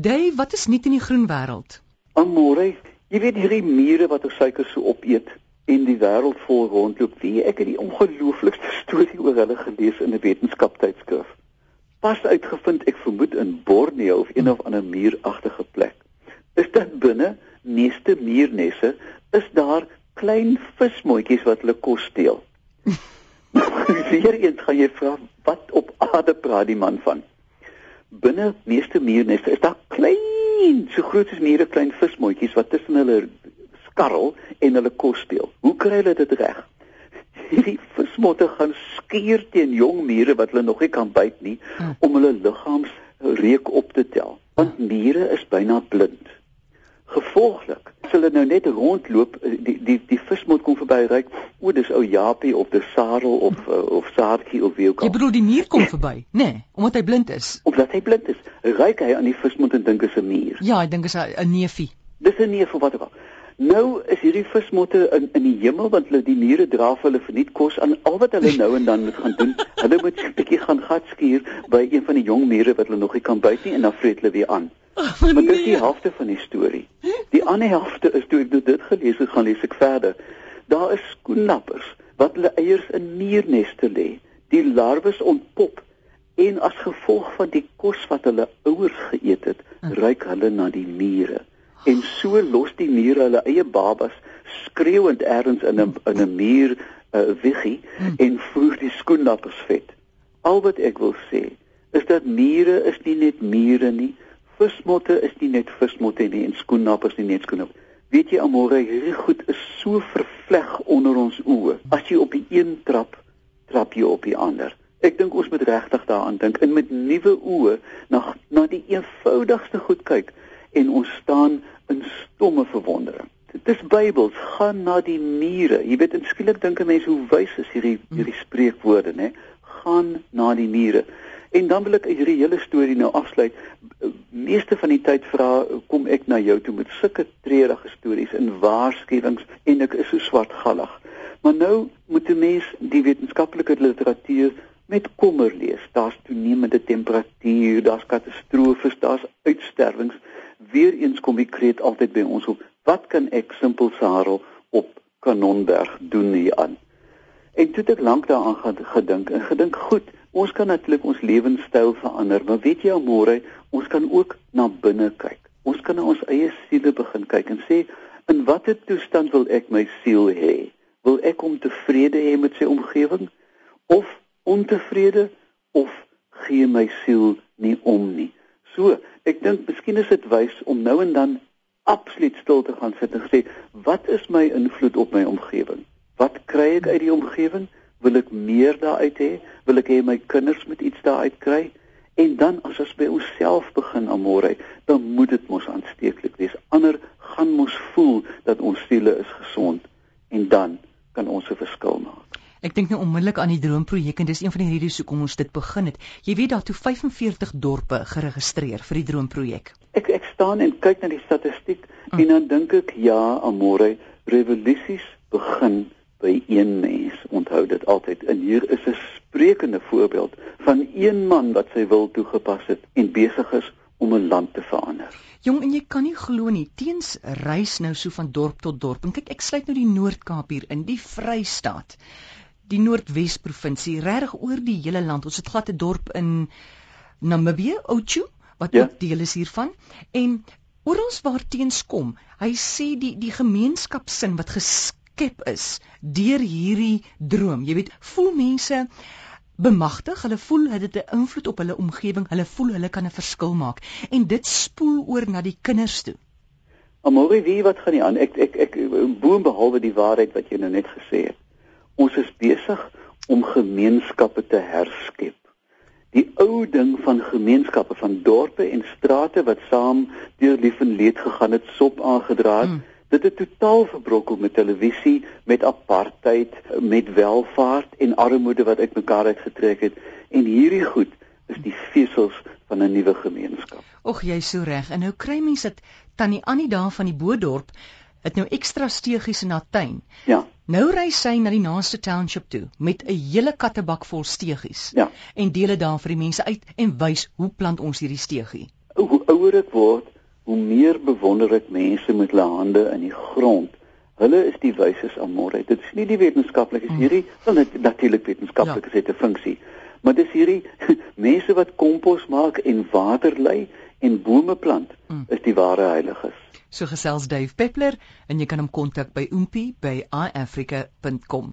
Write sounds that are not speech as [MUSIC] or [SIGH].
Dave, wat is nuut in die groen wêreld? Amore, jy weet hierdie mure wat ons suiker so opeet en die wêreld vol rondloop. Wie ek het die ongelooflikste [LAUGHS] storie oor hulle gelees in 'n wetenskaptydskrif. Pas uitgevind, ek vermoed in Borneo of een of ander muuragtige plek. Is dit binne meeste muurnesse is daar klein vismotjies wat hulle kos steel. [LAUGHS] Weereens gaan jy vra wat op aarde praat die man van? Binne meeste muurnesse is daar klein, so groot soos mure klein vismotjies wat tussen hulle skarrel en hulle kos steel. Hoe kry hulle dit reg? Hierdie vismotte gaan skuur teen jong mure wat hulle nog nie kan byt nie hm. om hulle liggaamsreuk op te tel. Want mure is byna blind. Gevolglik, as hulle nou net rondloop, eh, die die die vismot kom verby ry, o, dis ou Japie of dis Sarel of uh, of Saartjie of wie ook al. Jy bedoel die muur kom verby, nê, nee, omdat hy blind is. Omdat hy blind is, ry hy aan die vismot en dink is 'n muur. Ja, hy dink is 'n neefie. Dis 'n neef of wat ook al. Nou is hierdie vismotte in in die hemel want hulle die mure dra vir hulle verniet kos aan al wat hulle nou en dan moet gaan doen. Hulle moet 'n bietjie skuur by een van die jong mure wat hulle nog nie kan byt nie en dan vreet hulle weer aan. Oh, maar dit is die helfte van die storie. Die ander helfte is toe ek dit gelees het, gaan lees ek verder. Daar is skoenlappers wat hulle eiers in muurneste lê. Die larwes ontpop en as gevolg van die kos wat hulle ouers geëet het, hm. ruik hulle na die mure. En so los die mure hulle eie babas skreeuend ergens in 'n in 'n muur uh, eh, wiggie hm. en voer die skoenlappers vet. Al wat ek wil sê is dat mure is nie net mure nie vismotte is nie net vismotte nie en skoennappers nie net skoennappers. Weet jy Amore, hierdie goed is so vervleg onder ons oë. As jy op die een trap, trap jy op die ander. Ek dink ons moet regtig daaraan dink en met nuwe oë na na die eenvoudigste goed kyk en ons staan in stomme verwondering. Dit is Bybels, gaan na die mure. Jy weet, skielik dink 'n mens hoe wys is hierdie hierdie spreekwoorde, né? Gaan na die mure. En dan wil ek hierdie hele storie nou afsluit. Meeste van die tyd vra kom ek na jou toe met sulke treurige stories en waarskuwings en ek is so swartgallig. Maar nou moet 'n mens die wetenskaplike literatuur met kommer lees. Daar's toenemende temperatuur, daar's katastrofes, daar's uitsterwings. Weereens kom die kreet altyd by ons op. Wat kan ek simpel Sarel op Kanonberg doen hier aan? En toe het ek lank daaraan gedink en gedink goed Ons kan natuurlik ons lewenstyl verander, maar weet jy môre, ons kan ook na binne kyk. Ons kan na ons eie siele begin kyk en sê, in watter toestand wil ek my siel hê? Wil ek om tevrede hê met sy omgewing of ontevrede of gee my siel nie om nie? So, ek dink miskien is dit wys om nou en dan absoluut stil te gaan sit en sê, wat is my invloed op my omgewing? Wat kry ek uit die omgewing? wil ek meer daaruit hê wil ek hê my kinders moet iets daaruit kry en dan as ons by onsself begin amore dan moet dit mos aansteeklik wees ander gaan mos voel dat ons siele is gesond en dan kan ons 'n verskil maak Ek dink nou onmiddellik aan die droomprojek en dis een van die redes hoekom ons dit begin het. Jy weet daar toe 45 dorpe geregistreer vir die droomprojek. Ek ek staan en kyk na die statistiek mm. en dan dink ek ja, amore, revolusies begin by een mens. Onthou dit altyd. En hier is 'n sprekende voorbeeld van een man wat sy wil toegepas het en besig is om 'n land te verander. Jong, en jy kan nie glo nie, teens reis nou so van dorp tot dorp. En kyk, ek sluit nou die Noord-Kaap hier in, die Vrystaat. Die Noordwes provinsie, regtig oor die hele land. Ons het glad 'n dorp in Namibië, Ochu, wat ja. ook deel is hiervan. En oral waar teens kom, hy sê die die gemeenskapsin wat geskep geskep is deur hierdie droom. Jy weet, voel mense bemagtig, hulle voel hulle het 'n invloed op hulle omgewing, hulle voel hulle kan 'n verskil maak en dit spoel oor na die kinders toe. Amore, wie wat gaan nie aan? Ek ek ek boom behalwe die waarheid wat jy nou net gesê het. Ons is besig om gemeenskappe te herskep. Die ou ding van gemeenskappe van dorpe en strate wat saam deur lief en leed gegaan het, sop aangedra het. Hmm Dit het totaal verbrokkel met televisie, met apartheid, met welvaart en armoede wat uitmekaar uitgetrek het en hierdie goed is die vesels van 'n nuwe gemeenskap. Och jy so reg. En nou kry mense dit tannie Annie daar van die Boedorp het nou ekstra steegies in haar tuin. Ja. Nou ry sy na die naaste township toe met 'n hele kattebak vol steegies. Ja. En deel dit daar vir die mense uit en wys hoe plant ons hierdie steegie. Hoe ouer ek word, hoe meer bewonder ek mense met hulle hande in die grond. Hulle is die wyses amore. Dit is nie die wetenskaplikes Mm. hierdie, wel natuurlik wetenskaplikes het 'n funksie. Maar dis hierdie [LAUGHS] mense wat kompos maak en water lei en bome plant Mm. is die ware heiliges. So gesels Dave Peppler en jy kan hom kontak by oompie by iafrica.com.